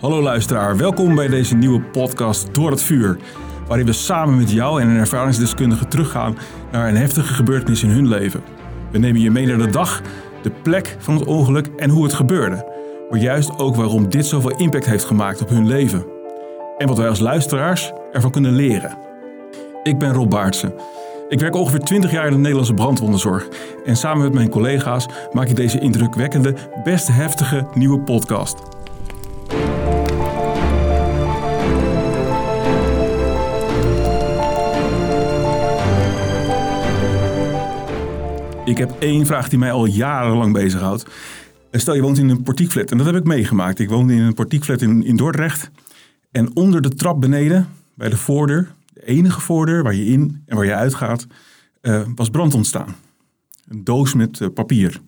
Hallo luisteraar, welkom bij deze nieuwe podcast Door het Vuur. Waarin we samen met jou en een ervaringsdeskundige teruggaan naar een heftige gebeurtenis in hun leven. We nemen je mee naar de dag, de plek van het ongeluk en hoe het gebeurde. Maar juist ook waarom dit zoveel impact heeft gemaakt op hun leven. En wat wij als luisteraars ervan kunnen leren. Ik ben Rob Baartsen. Ik werk ongeveer 20 jaar in de Nederlandse brandwonderzorg. En samen met mijn collega's maak ik deze indrukwekkende, best heftige nieuwe podcast. Ik heb één vraag die mij al jarenlang bezighoudt. Stel je woont in een portiekflat en dat heb ik meegemaakt. Ik woonde in een portiekflat in, in Dordrecht. En onder de trap beneden, bij de voordeur, de enige voordeur waar je in en waar je uitgaat, uh, was brand ontstaan. Een doos met uh, papier.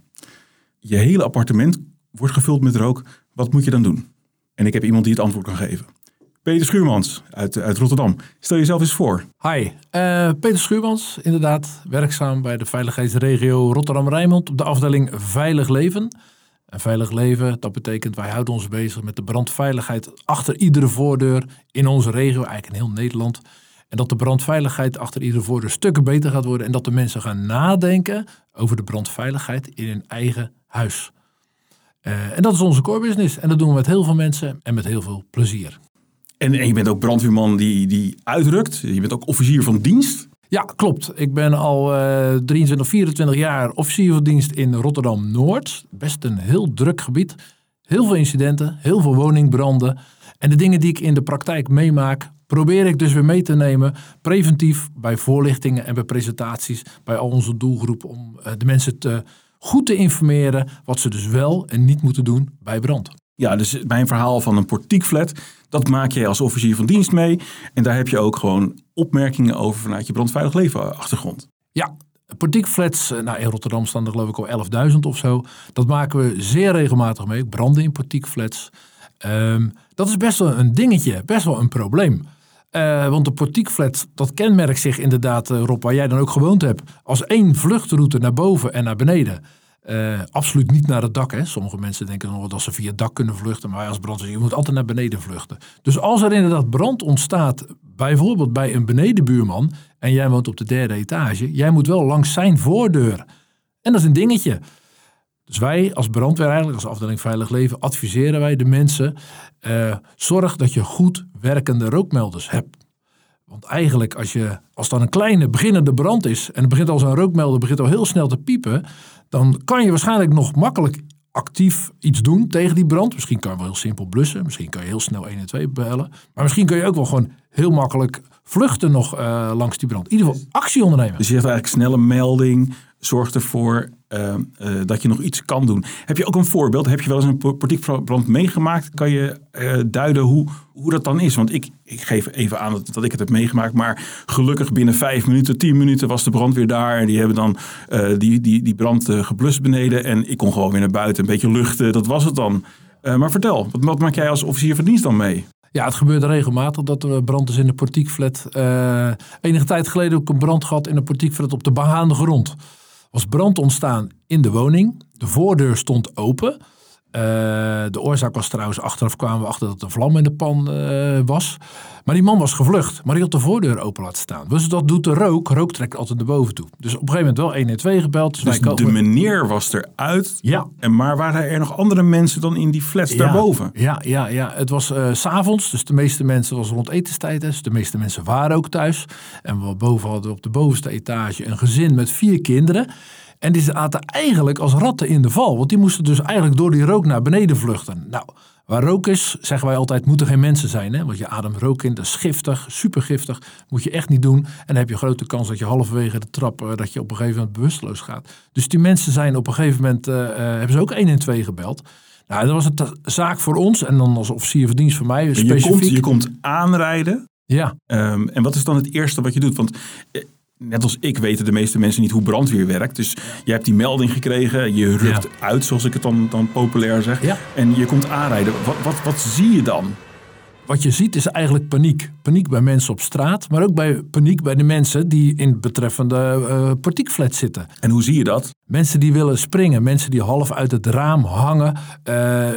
Je hele appartement wordt gevuld met rook. Wat moet je dan doen? En ik heb iemand die het antwoord kan geven. Peter Schuurmans uit, uit Rotterdam. Stel jezelf eens voor. Hi, uh, Peter Schuurmans, inderdaad. Werkzaam bij de veiligheidsregio Rotterdam-Rijnmond op de afdeling Veilig Leven. En veilig leven, dat betekent wij houden ons bezig met de brandveiligheid achter iedere voordeur in onze regio, eigenlijk in heel Nederland. En dat de brandveiligheid achter iedere voordeur stukken beter gaat worden en dat de mensen gaan nadenken over de brandveiligheid in hun eigen huis. Uh, en dat is onze core business en dat doen we met heel veel mensen en met heel veel plezier. En, en je bent ook brandweerman die, die uitrukt. Je bent ook officier van dienst. Ja, klopt. Ik ben al uh, 23, 24 jaar officier van dienst in Rotterdam-Noord. Best een heel druk gebied. Heel veel incidenten, heel veel woningbranden. En de dingen die ik in de praktijk meemaak, probeer ik dus weer mee te nemen. Preventief bij voorlichtingen en bij presentaties bij al onze doelgroepen. Om uh, de mensen te, goed te informeren wat ze dus wel en niet moeten doen bij brand. Ja, dus mijn verhaal van een portiekflat, dat maak jij als officier van dienst mee. En daar heb je ook gewoon opmerkingen over vanuit je brandveilig leven achtergrond. Ja, portiekflats, eh, nou in Rotterdam staan er geloof ik al 11.000 of zo. Dat maken we zeer regelmatig mee, branden in portiekflats. Um, dat is best wel een dingetje, best wel een probleem. Uh, want de portiekflat, dat kenmerkt zich inderdaad, uh, Rob, waar jij dan ook gewoond hebt, als één vluchtroute naar boven en naar beneden. Uh, absoluut niet naar het dak. Hè. Sommige mensen denken nog dat ze via het dak kunnen vluchten. Maar als brandweer, je moet altijd naar beneden vluchten. Dus als er inderdaad brand ontstaat, bijvoorbeeld bij een benedenbuurman. en jij woont op de derde etage. jij moet wel langs zijn voordeur. En dat is een dingetje. Dus wij als brandweer, eigenlijk als afdeling Veilig Leven, adviseren wij de mensen. Uh, zorg dat je goed werkende rookmelders hebt. Want eigenlijk, als, je, als dan een kleine beginnende brand is. en het begint al zo'n rookmelder begint al heel snel te piepen dan kan je waarschijnlijk nog makkelijk actief iets doen tegen die brand. Misschien kan je wel heel simpel blussen. Misschien kan je heel snel 112 bellen. Maar misschien kun je ook wel gewoon heel makkelijk vluchten nog uh, langs die brand. In ieder geval actie ondernemen. Dus je hebt eigenlijk snelle melding. Zorg ervoor uh, uh, dat je nog iets kan doen. Heb je ook een voorbeeld? Heb je wel eens een portiekbrand meegemaakt? Kan je uh, duiden hoe, hoe dat dan is? Want ik, ik geef even aan dat, dat ik het heb meegemaakt. Maar gelukkig binnen vijf minuten, tien minuten was de brand weer daar. En die hebben dan die, die, die brand geblust beneden. En ik kon gewoon weer naar buiten, een beetje luchten. Dat was het dan. maar vertel, wat, wat maak jij als officier van dienst dan mee? Ja, het gebeurt regelmatig dat er brand is in de portiekflat. Uh, enige tijd geleden ook een brand gehad in de portiekflat op de behaande grond was brand ontstaan in de woning. De voordeur stond open. Uh, de oorzaak was trouwens, achteraf kwamen we achter dat er vlam in de pan uh, was. Maar die man was gevlucht, maar die had de voordeur open laten staan. Dus dat doet de rook. Rook trekt altijd naar boven toe. Dus op een gegeven moment wel 112 gebeld. Dus, dus de meneer was eruit. Ja. En maar waren er nog andere mensen dan in die flats ja. daarboven? Ja, ja, ja. Het was uh, s'avonds, dus de meeste mensen was rond etenstijd. Dus de meeste mensen waren ook thuis. En we boven hadden op de bovenste etage een gezin met vier kinderen. En die zaten eigenlijk als ratten in de val. Want die moesten dus eigenlijk door die rook naar beneden vluchten. Nou, waar rook is, zeggen wij altijd, moeten geen mensen zijn. Hè? Want je ademt rook in, dat is giftig, supergiftig. Moet je echt niet doen. En dan heb je grote kans dat je halverwege de trap, uh, dat je op een gegeven moment bewusteloos gaat. Dus die mensen zijn op een gegeven moment, uh, uh, hebben ze ook 1 en 2 gebeld. Nou, dat was een zaak voor ons. En dan als officier van dienst voor mij. Specifiek. Je komt, je komt aanrijden. Ja. Um, en wat is dan het eerste wat je doet? Want net als ik weten de meeste mensen niet hoe brandweer werkt. Dus je hebt die melding gekregen, je rukt ja. uit, zoals ik het dan, dan populair zeg. Ja. En je komt aanrijden. Wat, wat, wat zie je dan? Wat je ziet is eigenlijk paniek. Paniek bij mensen op straat, maar ook bij paniek bij de mensen die in betreffende uh, portiekflat zitten. En hoe zie je dat? Mensen die willen springen, mensen die half uit het raam hangen, uh,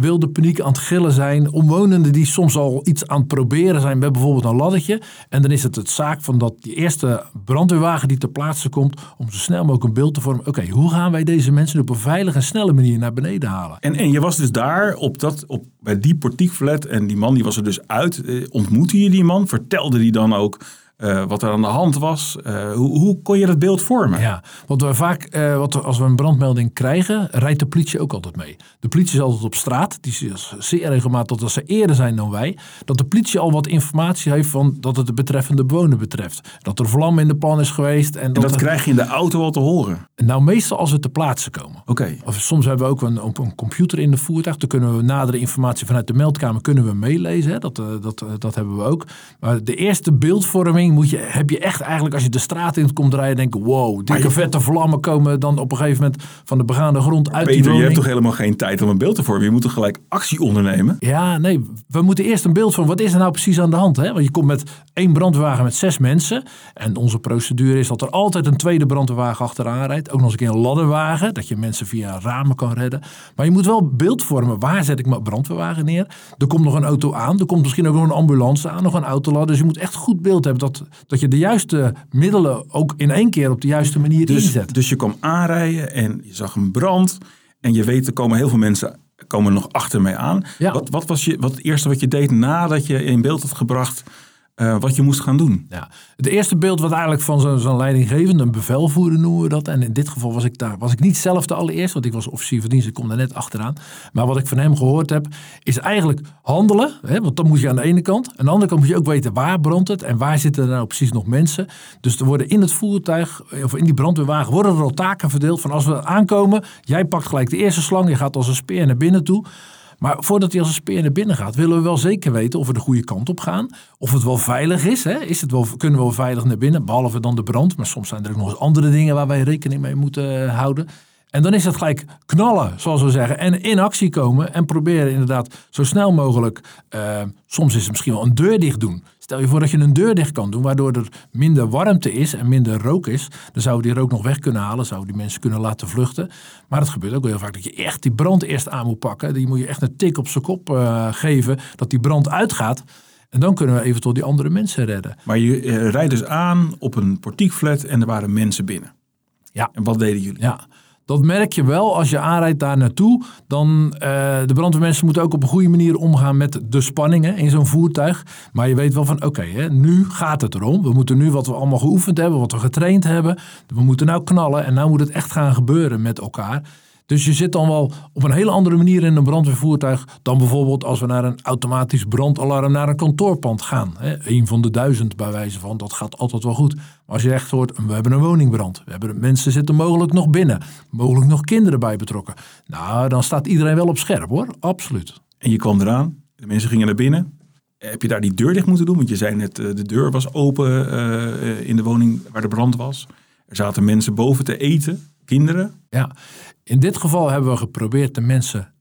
wilde paniek aan het gillen zijn, omwonenden die soms al iets aan het proberen zijn bij bijvoorbeeld een laddertje. En dan is het het zaak van dat die eerste brandweerwagen die ter plaatse komt, om zo snel mogelijk een beeld te vormen. Oké, hoe gaan wij deze mensen op een veilige en snelle manier naar beneden halen? En, en je was dus daar op dat, op, bij die portiekflat en die man die was er dus uit. Eh, ontmoette je die man? Vertelde die dan ook uh, wat er aan de hand was. Uh, hoe, hoe, kon je dat beeld vormen? Ja, want we vaak, uh, wat, als we een brandmelding krijgen, rijdt de politie ook altijd mee. De politie is altijd op straat. Die is zeer regelmatig, dat ze eerder zijn dan wij, dat de politie al wat informatie heeft van dat het de betreffende bewoner betreft. Dat er vlam in de plan is geweest. En dat, dat krijg je in de auto al te horen? Nou, meestal als we te plaatsen komen. Oké. Okay. Of soms hebben we ook een, een, computer in de voertuig. Dan kunnen we nadere informatie vanuit de meldkamer kunnen we meelezen. Hè. Dat, dat, dat hebben we ook. Maar de eerste beeldvorming moet je, heb je echt eigenlijk als je de straat in komt rijden, denken: wow, dikke vette vlammen komen dan op een gegeven moment van de begaande grond uit Peter, die je hebt toch helemaal geen tijd om een beeld te vormen? Je moet toch gelijk actie ondernemen? Ja, nee, we moeten eerst een beeld van wat is er nou precies aan de hand? Hè? Want je komt met één brandweerwagen met zes mensen. En onze procedure is dat er altijd een tweede brandweerwagen achteraan rijdt. Ook nog eens een keer een ladderwagen, dat je mensen via ramen kan redden. Maar je moet wel beeld vormen. Waar zet ik mijn brandweerwagen neer? Er komt nog een auto aan. Er komt misschien ook nog een ambulance aan, nog een autoladder. Dus je moet echt goed beeld hebben dat, dat je de juiste middelen ook in één keer op de juiste manier dus, inzet. Dus je kwam aanrijden en je zag een brand. En je weet, er komen heel veel mensen komen nog achter mij aan. Ja. Wat, wat was je, wat het eerste wat je deed nadat je in beeld had gebracht uh, wat je moest gaan doen? Ja. Het eerste beeld wat eigenlijk van zo'n zo leidinggevende, een bevelvoerder noemen we dat. En in dit geval was ik daar, was ik niet zelf de allereerst, want ik was officier van dienst, ik kom daar net achteraan. Maar wat ik van hem gehoord heb, is eigenlijk handelen. Hè, want dan moet je aan de ene kant. Aan de andere kant moet je ook weten waar brandt het en waar zitten er nou precies nog mensen. Dus er worden in het voertuig, of in die brandweerwagen, worden er al taken verdeeld van als we aankomen, jij pakt gelijk de eerste slang, je gaat als een speer naar binnen toe. Maar voordat hij als een speer naar binnen gaat, willen we wel zeker weten of we de goede kant op gaan. Of het wel veilig is. Hè? is het wel, kunnen we wel veilig naar binnen, behalve dan de brand. Maar soms zijn er ook nog eens andere dingen waar wij rekening mee moeten eh, houden. En dan is het gelijk knallen, zoals we zeggen. En in actie komen en proberen inderdaad zo snel mogelijk. Uh, soms is het misschien wel een deur dicht doen. Stel je voor dat je een deur dicht kan doen, waardoor er minder warmte is en minder rook is. Dan zouden die rook nog weg kunnen halen, zouden die mensen kunnen laten vluchten. Maar het gebeurt ook heel vaak dat je echt die brand eerst aan moet pakken. Die moet je echt een tik op zijn kop uh, geven, dat die brand uitgaat. En dan kunnen we eventueel die andere mensen redden. Maar je uh, rijdt dus aan op een portiekflat en er waren mensen binnen. Ja. En wat deden jullie? Ja. Dat merk je wel als je aanrijdt daar naartoe. Dan uh, de brandweermensen moeten ook op een goede manier omgaan met de spanningen in zo'n voertuig. Maar je weet wel van oké, nu gaat het erom. We moeten nu wat we allemaal geoefend hebben, wat we getraind hebben. We moeten nou knallen en nou moet het echt gaan gebeuren met elkaar. Dus je zit dan wel op een hele andere manier in een brandweervoertuig dan bijvoorbeeld als we naar een automatisch brandalarm naar een kantoorpand gaan. Eén van de duizend bij wijze van, dat gaat altijd wel goed. Maar als je echt hoort, we hebben een woningbrand, we hebben, mensen zitten mogelijk nog binnen, mogelijk nog kinderen bij betrokken. Nou, dan staat iedereen wel op scherp hoor, absoluut. En je kwam eraan, de mensen gingen naar binnen. Heb je daar die deur dicht moeten doen? Want je zei net, de deur was open uh, in de woning waar de brand was. Er zaten mensen boven te eten, kinderen. Ja, in dit geval hebben we geprobeerd de mensen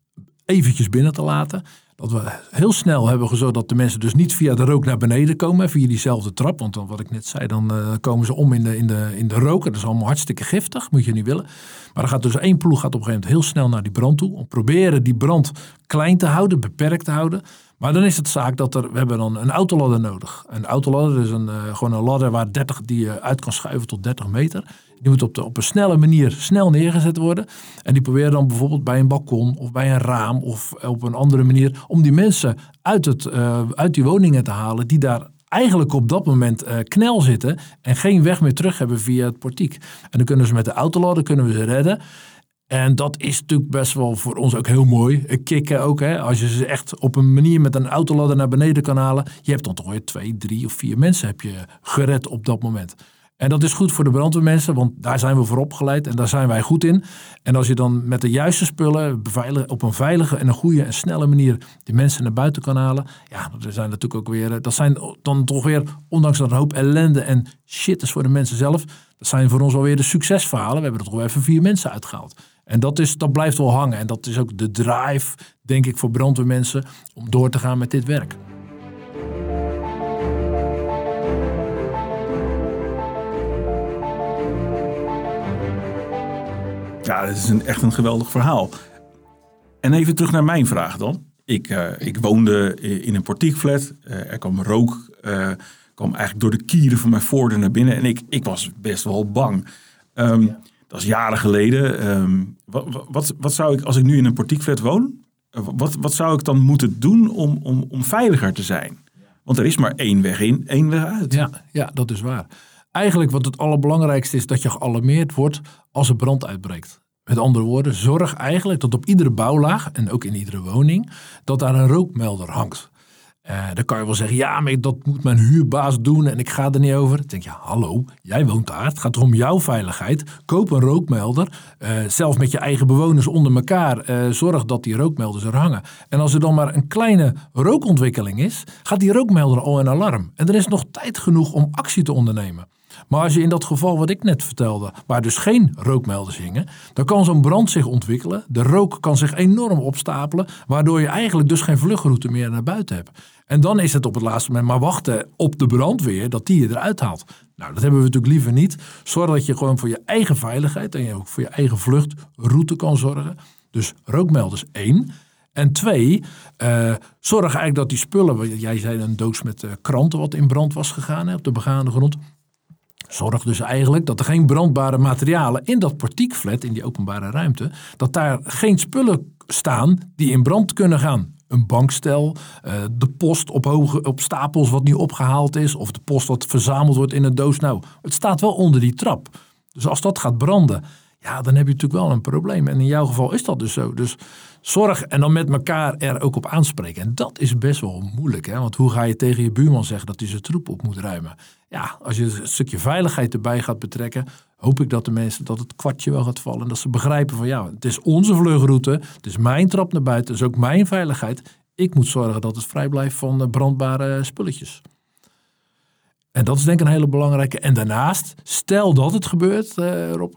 eventjes binnen te laten. Dat we heel snel hebben gezorgd dat de mensen dus niet via de rook naar beneden komen, via diezelfde trap. Want dan, wat ik net zei, dan uh, komen ze om in de, in, de, in de rook. Dat is allemaal hartstikke giftig, moet je niet willen. Maar dan gaat dus één ploeg gaat op een gegeven moment heel snel naar die brand toe. Om proberen die brand klein te houden, beperkt te houden. Maar dan is het zaak dat er, we hebben dan een autoladder nodig. Een autoladder is een, uh, gewoon een ladder waar 30, die je uit kan schuiven tot 30 meter. Die moet op, de, op een snelle manier snel neergezet worden. En die proberen dan bijvoorbeeld bij een balkon of bij een raam of op een andere manier om die mensen uit, het, uh, uit die woningen te halen die daar eigenlijk op dat moment uh, knel zitten en geen weg meer terug hebben via het portiek. En dan kunnen ze met de autoladder kunnen we ze redden. En dat is natuurlijk best wel voor ons ook heel mooi. Kicken ook, hè. Als je ze echt op een manier met een autoladder naar beneden kan halen. Je hebt dan toch weer twee, drie of vier mensen heb je gered op dat moment. En dat is goed voor de brandweermensen, want daar zijn we voor opgeleid en daar zijn wij goed in. En als je dan met de juiste spullen op een veilige en een goede en snelle manier die mensen naar buiten kan halen. Ja, dat zijn natuurlijk ook weer, dat zijn dan toch weer, ondanks dat een hoop ellende en shit is voor de mensen zelf. Dat zijn voor ons alweer de succesverhalen. We hebben er toch wel even vier mensen uitgehaald. En dat, is, dat blijft wel hangen. En dat is ook de drive denk ik, voor brandweermensen om door te gaan met dit werk. Ja, dat is een, echt een geweldig verhaal. En even terug naar mijn vraag dan. Ik, uh, ik woonde in een portiekflat. Uh, er kwam rook, uh, kwam eigenlijk door de kieren van mijn voordeur naar binnen. En ik, ik was best wel bang. Um, ja. Dat is jaren geleden. Um, wat, wat, wat zou ik, als ik nu in een portiekflat woon, wat, wat zou ik dan moeten doen om, om, om veiliger te zijn? Want er is maar één weg in, één weg uit. Ja, ja, dat is waar. Eigenlijk wat het allerbelangrijkste is dat je gealarmeerd wordt als er brand uitbreekt. Met andere woorden, zorg eigenlijk dat op iedere bouwlaag en ook in iedere woning, dat daar een rookmelder hangt. Uh, dan kan je wel zeggen, ja, maar dat moet mijn huurbaas doen en ik ga er niet over. Dan denk je, hallo, jij woont daar, het gaat om jouw veiligheid. Koop een rookmelder, uh, zelfs met je eigen bewoners onder elkaar. Uh, zorg dat die rookmelders er hangen. En als er dan maar een kleine rookontwikkeling is, gaat die rookmelder al in alarm. En er is nog tijd genoeg om actie te ondernemen. Maar als je in dat geval wat ik net vertelde, waar dus geen rookmelders hingen, dan kan zo'n brand zich ontwikkelen. De rook kan zich enorm opstapelen, waardoor je eigenlijk dus geen vluchtroute meer naar buiten hebt. En dan is het op het laatste moment maar wachten op de brandweer dat die je eruit haalt. Nou, dat hebben we natuurlijk liever niet. Zorg dat je gewoon voor je eigen veiligheid en ook voor je eigen vluchtroute kan zorgen. Dus rookmelders één. En twee, uh, zorg eigenlijk dat die spullen, jij zei een doos met uh, kranten wat in brand was gegaan hè, op de begaande grond. Zorg dus eigenlijk dat er geen brandbare materialen in dat portiekflat, in die openbare ruimte, dat daar geen spullen staan die in brand kunnen gaan. Een bankstel, uh, de post op, hoge, op stapels wat niet opgehaald is, of de post wat verzameld wordt in een doos. Nou, het staat wel onder die trap. Dus als dat gaat branden, ja, dan heb je natuurlijk wel een probleem. En in jouw geval is dat dus zo. Dus zorg en dan met elkaar er ook op aanspreken. En dat is best wel moeilijk. Hè? Want hoe ga je tegen je buurman zeggen dat hij zijn troep op moet ruimen? Ja, als je een stukje veiligheid erbij gaat betrekken, hoop ik dat de mensen dat het kwartje wel gaat vallen. En dat ze begrijpen van ja, het is onze vluchtroute, het is mijn trap naar buiten, het is ook mijn veiligheid. Ik moet zorgen dat het vrij blijft van brandbare spulletjes. En dat is denk ik een hele belangrijke. En daarnaast, stel dat het gebeurt, uh, Rob,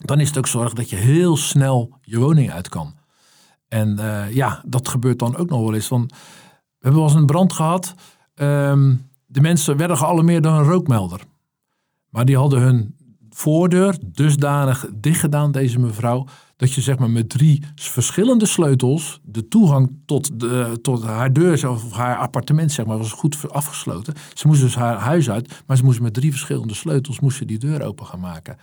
dan is het ook zorg dat je heel snel je woning uit kan. En uh, ja, dat gebeurt dan ook nog wel eens. Want we hebben wel eens een brand gehad. Um, de mensen werden gealarmeerd door een rookmelder. Maar die hadden hun voordeur dusdanig dicht gedaan, deze mevrouw, dat je zeg maar met drie verschillende sleutels de toegang tot, de, tot haar deur of haar appartement zeg maar, was goed afgesloten. Ze moest dus haar huis uit, maar ze moest met drie verschillende sleutels moest die deur open gaan maken.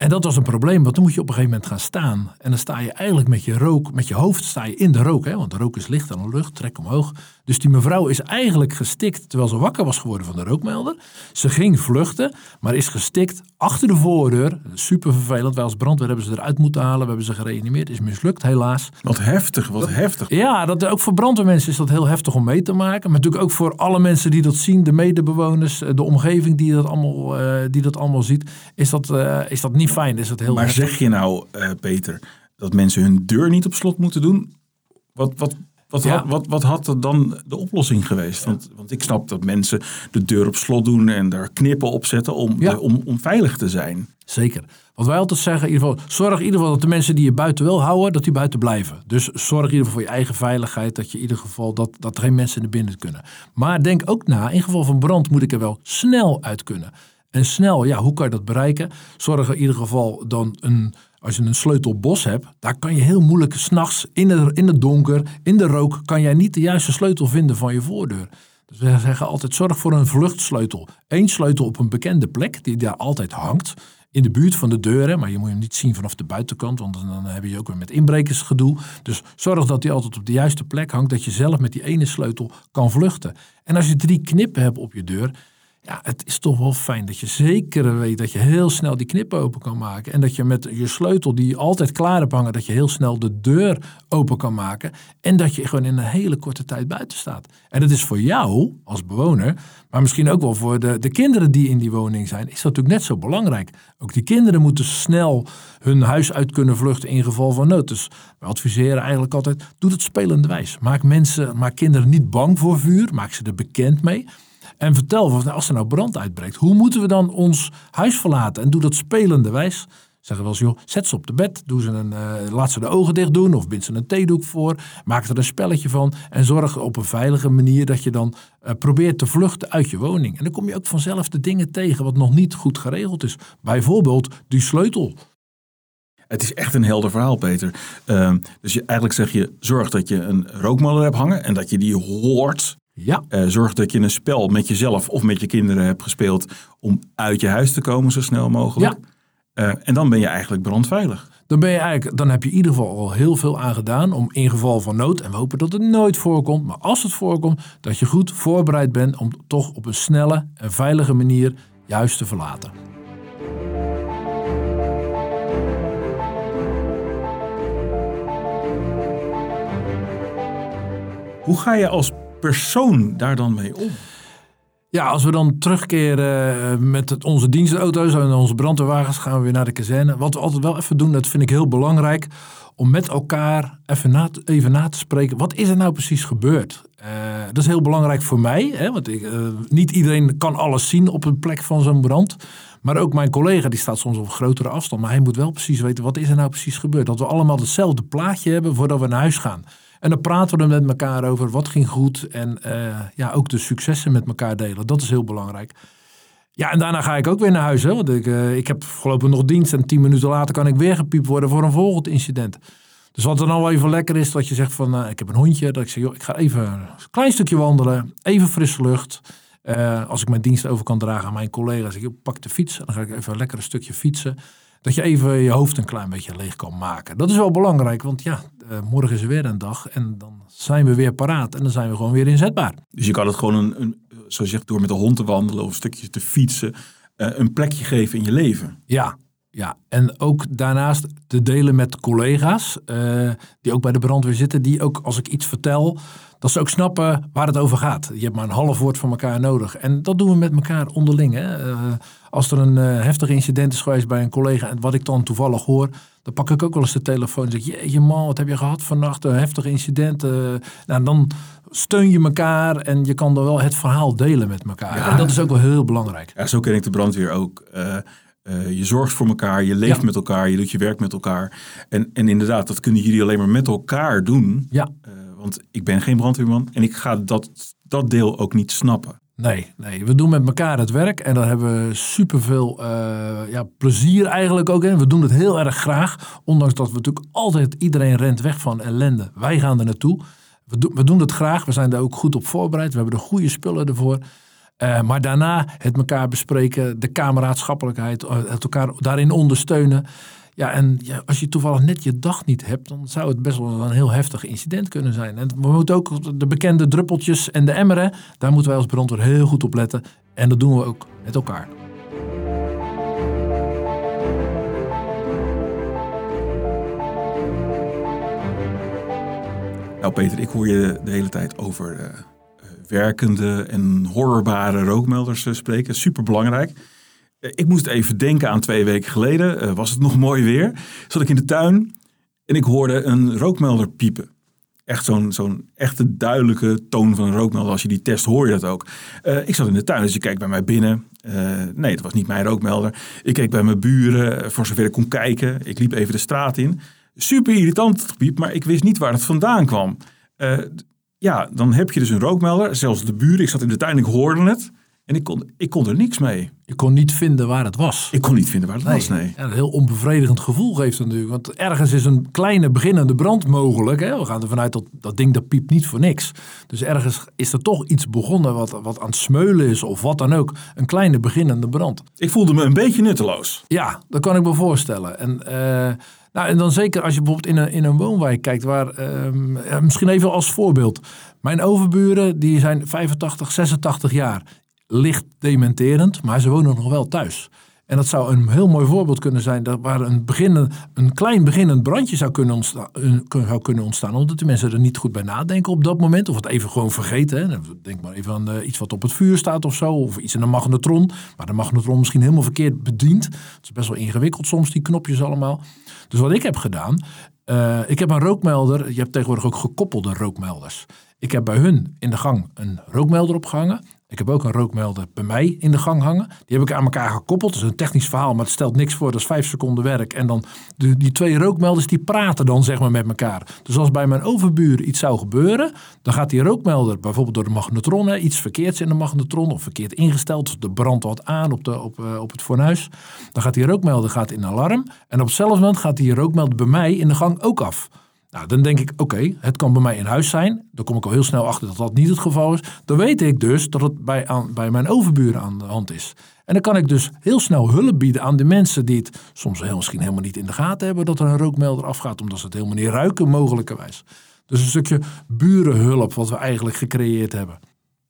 En dat was een probleem, want dan moet je op een gegeven moment gaan staan. En dan sta je eigenlijk met je rook, met je hoofd sta je in de rook. Hè? Want de rook is licht aan de lucht, trek omhoog. Dus die mevrouw is eigenlijk gestikt terwijl ze wakker was geworden van de rookmelder. Ze ging vluchten, maar is gestikt achter de voordeur. Super vervelend. Wij als brandweer hebben ze eruit moeten halen. We hebben ze gereanimeerd. Is mislukt helaas. Wat heftig, wat heftig. Ja, dat, ook voor brandweermensen is dat heel heftig om mee te maken. Maar natuurlijk ook voor alle mensen die dat zien. De medebewoners, de omgeving die dat allemaal, uh, die dat allemaal ziet. Is dat, uh, is dat niet fijn. Is dat heel maar zeg je nou, uh, Peter, dat mensen hun deur niet op slot moeten doen? Wat, wat, wat, ja. had, wat, wat had er dan de oplossing geweest? Want, want ik snap dat mensen de deur op slot doen en daar knippen op zetten om, ja. de, om, om veilig te zijn. Zeker. Wat wij altijd zeggen, in ieder geval, zorg in ieder geval dat de mensen die je buiten wil houden, dat die buiten blijven. Dus zorg in ieder geval voor je eigen veiligheid, dat je in ieder geval dat, dat er geen mensen naar binnen kunnen. Maar denk ook na, in geval van brand moet ik er wel snel uit kunnen. En snel, ja, hoe kan je dat bereiken? Zorg er in ieder geval dan een, als je een sleutelbos hebt, daar kan je heel moeilijk s'nachts in, in het donker, in de rook, kan jij niet de juiste sleutel vinden van je voordeur. Dus we zeggen altijd, zorg voor een vluchtsleutel. Eén sleutel op een bekende plek, die daar altijd hangt. In de buurt van de deuren, maar je moet hem niet zien vanaf de buitenkant, want dan heb je ook weer met inbrekers gedoe. Dus zorg dat die altijd op de juiste plek hangt, dat je zelf met die ene sleutel kan vluchten. En als je drie knippen hebt op je deur, ja, het is toch wel fijn dat je zeker weet dat je heel snel die knip open kan maken. En dat je met je sleutel die altijd klaar hebt hangen, dat je heel snel de deur open kan maken. En dat je gewoon in een hele korte tijd buiten staat. En dat is voor jou als bewoner, maar misschien ook wel voor de, de kinderen die in die woning zijn, is dat natuurlijk net zo belangrijk. Ook die kinderen moeten snel hun huis uit kunnen vluchten in geval van nood. Dus we adviseren eigenlijk altijd, doe het spelende wijs. Maak mensen, maak kinderen niet bang voor vuur, maak ze er bekend mee. En vertel, als er nou brand uitbreekt, hoe moeten we dan ons huis verlaten? En doe dat spelende wijs. Zeggen wel eens, joh, zet ze op de bed, doe ze een, uh, laat ze de ogen dicht doen of bind ze een theedoek voor. Maak er een spelletje van en zorg op een veilige manier dat je dan uh, probeert te vluchten uit je woning. En dan kom je ook vanzelf de dingen tegen wat nog niet goed geregeld is. Bijvoorbeeld die sleutel. Het is echt een helder verhaal, Peter. Uh, dus je, eigenlijk zeg je, zorg dat je een rookmelder hebt hangen en dat je die hoort. Ja. Uh, zorg dat je een spel met jezelf of met je kinderen hebt gespeeld om uit je huis te komen zo snel mogelijk. Ja. Uh, en dan ben je eigenlijk brandveilig. Dan, ben je eigenlijk, dan heb je in ieder geval al heel veel aan gedaan om in geval van nood, en we hopen dat het nooit voorkomt, maar als het voorkomt, dat je goed voorbereid bent om toch op een snelle en veilige manier juist te verlaten. Hoe ga je als persoon daar dan mee om? Ja, als we dan terugkeren met het, onze dienstauto's en onze brandweerwagens, gaan we weer naar de kazerne. Wat we altijd wel even doen, dat vind ik heel belangrijk, om met elkaar even na, even na te spreken. Wat is er nou precies gebeurd? Uh, dat is heel belangrijk voor mij, hè, want ik, uh, niet iedereen kan alles zien op een plek van zo'n brand. Maar ook mijn collega, die staat soms op grotere afstand, maar hij moet wel precies weten, wat is er nou precies gebeurd? Dat we allemaal hetzelfde plaatje hebben voordat we naar huis gaan. En dan praten we met elkaar over wat ging goed en uh, ja, ook de successen met elkaar delen. Dat is heel belangrijk. Ja, en daarna ga ik ook weer naar huis. Hè, want ik, uh, ik heb voorlopig nog dienst en tien minuten later kan ik weer gepiept worden voor een volgend incident. Dus wat dan al wel even lekker is, dat je zegt van, uh, ik heb een hondje. Dat ik zeg, joh, ik ga even een klein stukje wandelen, even frisse lucht. als ik mijn dienst over kan dragen aan mijn collega's, ik, pak de fiets. Dan ga ik even lekker een stukje fietsen. Dat je even je hoofd een klein beetje leeg kan maken. Dat is wel belangrijk, want ja, uh, morgen is er weer een dag en dan zijn we weer paraat en dan zijn we gewoon weer inzetbaar. Dus je kan het gewoon, een, een, zoals je zegt, door met de hond te wandelen of een stukje te fietsen, uh, een plekje geven in je leven. Ja, ja. En ook daarnaast te delen met collega's uh, die ook bij de brandweer zitten, die ook als ik iets vertel, dat ze ook snappen waar het over gaat. Je hebt maar een half woord van elkaar nodig. En dat doen we met elkaar onderling. Hè? Uh, als er een uh, heftig incident is geweest bij een collega en wat ik dan toevallig hoor, dan pak ik ook wel eens de telefoon en zeg je man, wat heb je gehad vannacht, een heftig incident. Uh, nou, dan steun je elkaar en je kan dan wel het verhaal delen met elkaar. Ja. En dat is ook wel heel belangrijk. Ja, zo ken ik de brandweer ook. Uh, uh, je zorgt voor elkaar, je leeft ja. met elkaar, je doet je werk met elkaar. En, en inderdaad, dat kunnen jullie alleen maar met elkaar doen. Ja. want ik ben geen brandweerman en ik ga dat, dat deel ook niet snappen. Nee, nee, we doen met elkaar het werk en daar hebben we superveel uh, ja, plezier eigenlijk ook in. We doen het heel erg graag, ondanks dat we natuurlijk altijd iedereen rent weg van ellende. Wij gaan er naartoe. We, do we doen het graag, we zijn daar ook goed op voorbereid. We hebben de goede spullen ervoor. Uh, maar daarna het elkaar bespreken, de kameraadschappelijkheid, het elkaar daarin ondersteunen. Ja, en ja, als je toevallig net je dag niet hebt, dan zou het best wel een heel heftig incident kunnen zijn. En we moeten ook de bekende druppeltjes en de emmeren, daar moeten wij als brandweer heel goed op letten. En dat doen we ook met elkaar. Nou Peter, ik hoor je de hele tijd over uh, werkende en hoorbare rookmelders uh, spreken. Super belangrijk. Ik moest even denken aan twee weken geleden. Uh, was het nog mooi weer? Zat ik in de tuin en ik hoorde een rookmelder piepen. Echt zo'n zo'n echte duidelijke toon van een rookmelder. Als je die test hoor je dat ook. Uh, ik zat in de tuin, dus ik keek bij mij binnen. Nee, dat was niet mijn rookmelder. Ik keek bij mijn buren, voor zover ik kon kijken. Ik liep even de straat in. Super irritant het gepiep, maar ik wist niet waar het vandaan kwam. ja, dan heb je dus een rookmelder. Zelfs de buren, ik zat in de tuin, ik hoorde het. En ik kon, ik kon er niks mee. Je kon niet vinden waar het was. Ik kon niet vinden waar het nee. was, nee. Ja, een heel onbevredigend gevoel geeft het natuurlijk. Want ergens is een kleine beginnende brand mogelijk. Hè? We gaan ervan uit dat dat ding dat piept niet voor niks. Dus ergens is er toch iets begonnen wat, wat aan het smeulen is of wat dan ook. Een kleine beginnende brand. Ik voelde me een beetje nutteloos. Ja, dat kan ik me voorstellen. En... Uh, nou, en dan zeker als je bijvoorbeeld in een, in een woonwijk kijkt, waar ja, misschien even als voorbeeld. Mijn overburen die zijn 85, 86 jaar licht dementerend, maar ze wonen nog wel thuis. En dat zou een heel mooi voorbeeld kunnen zijn dat waar een, beginnen, een klein beginnend brandje zou kunnen, ontstaan, zou kunnen ontstaan. Omdat de mensen er niet goed bij nadenken op dat moment. Of het even gewoon vergeten. Hè. Denk maar even aan uh, iets wat op het vuur staat of zo. Of iets in een magnetron. Maar de magnetron misschien helemaal verkeerd bediend. Het is best wel ingewikkeld soms, die knopjes allemaal. Dus wat ik heb gedaan. Uh, ik heb een rookmelder. Je hebt tegenwoordig ook gekoppelde rookmelders. Ik heb bij hun in de gang een rookmelder opgehangen. Ik heb ook een rookmelder bij mij in de gang hangen. Die heb ik aan elkaar gekoppeld. Dat is een technisch verhaal, maar het stelt niks voor. Dat is vijf seconden werk. En dan de, die twee rookmelders die praten dan zeg maar met elkaar. Dus als bij mijn overbuur iets zou gebeuren, dan gaat die rookmelder bijvoorbeeld door de magnetron, iets verkeerds in de magnetron of verkeerd ingesteld. De brandt wat aan op, de, op, uh, op het fornuis. Dan gaat die rookmelder gaat in alarm. En op hetzelfde moment gaat die rookmelder bij mij in de gang ook af. Nou, dan denk ik, oké, het kan bij mij in huis zijn. Dan kom ik al heel snel achter dat dat niet het geval is. Dan weet ik dus dat het bij, aan, bij mijn overburen aan de hand is. En dan kan ik dus heel snel hulp bieden aan de mensen die het soms heel, misschien helemaal niet in de gaten hebben dat er een rookmelder afgaat, omdat ze het helemaal niet ruiken, mogelijkerwijs. Dus een stukje burenhulp wat we eigenlijk gecreëerd hebben.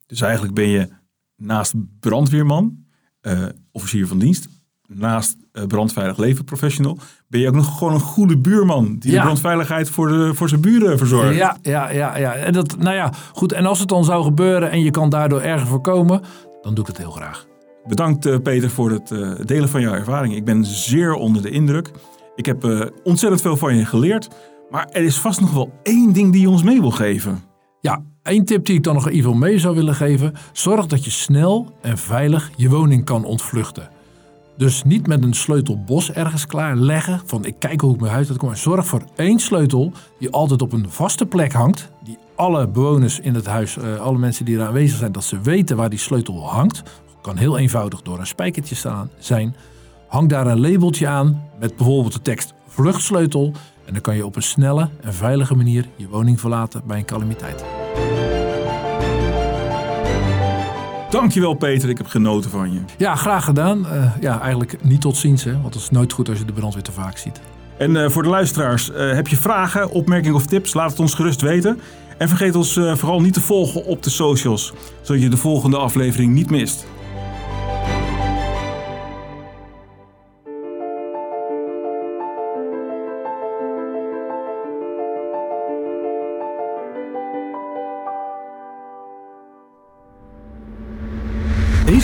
Dus eigenlijk ben je naast brandweerman, uh, officier van dienst, naast uh, brandveilig leven professional, ben je ook nog gewoon een goede buurman die de brandveiligheid voor, de, voor zijn buren verzorgt. Ja, ja, ja, ja. En dat, nou ja, goed. En als het dan zou gebeuren en je kan daardoor erger voorkomen, dan doe ik het heel graag. Bedankt uh, Peter voor het uh, delen van jouw ervaring. Ik ben zeer onder de indruk. Ik heb ontzettend veel van je geleerd. Maar er is vast nog wel één ding die je ons mee wil geven. Ja, één tip die ik dan nog even mee zou willen geven. Zorg dat je snel en veilig je woning kan ontvluchten. Dus niet met een sleutel bos ergens klaar leggen. Van ik kijk hoe ik mijn huis uitkom. Maar zorg voor één sleutel die altijd op een vaste plek hangt. Die alle bewoners in het huis, uh, alle mensen die er aanwezig zijn, dat ze weten waar die sleutel hangt. Kan heel eenvoudig door een spijkertje staan zijn. Hang daar een labeltje aan met bijvoorbeeld de tekst vluchtsleutel. En dan kan je op een snelle en veilige manier je woning verlaten bij een calamiteit. Dankjewel Peter, ik heb genoten van je. Ja, graag gedaan. Uh, ja, eigenlijk niet tot ziens, hè, want het is nooit goed als je de brandweer te vaak ziet. En uh, voor de luisteraars, uh, heb je vragen, opmerkingen of tips? Laat het ons gerust weten. En vergeet ons vooral niet te volgen op de socials, zodat je de volgende aflevering niet mist.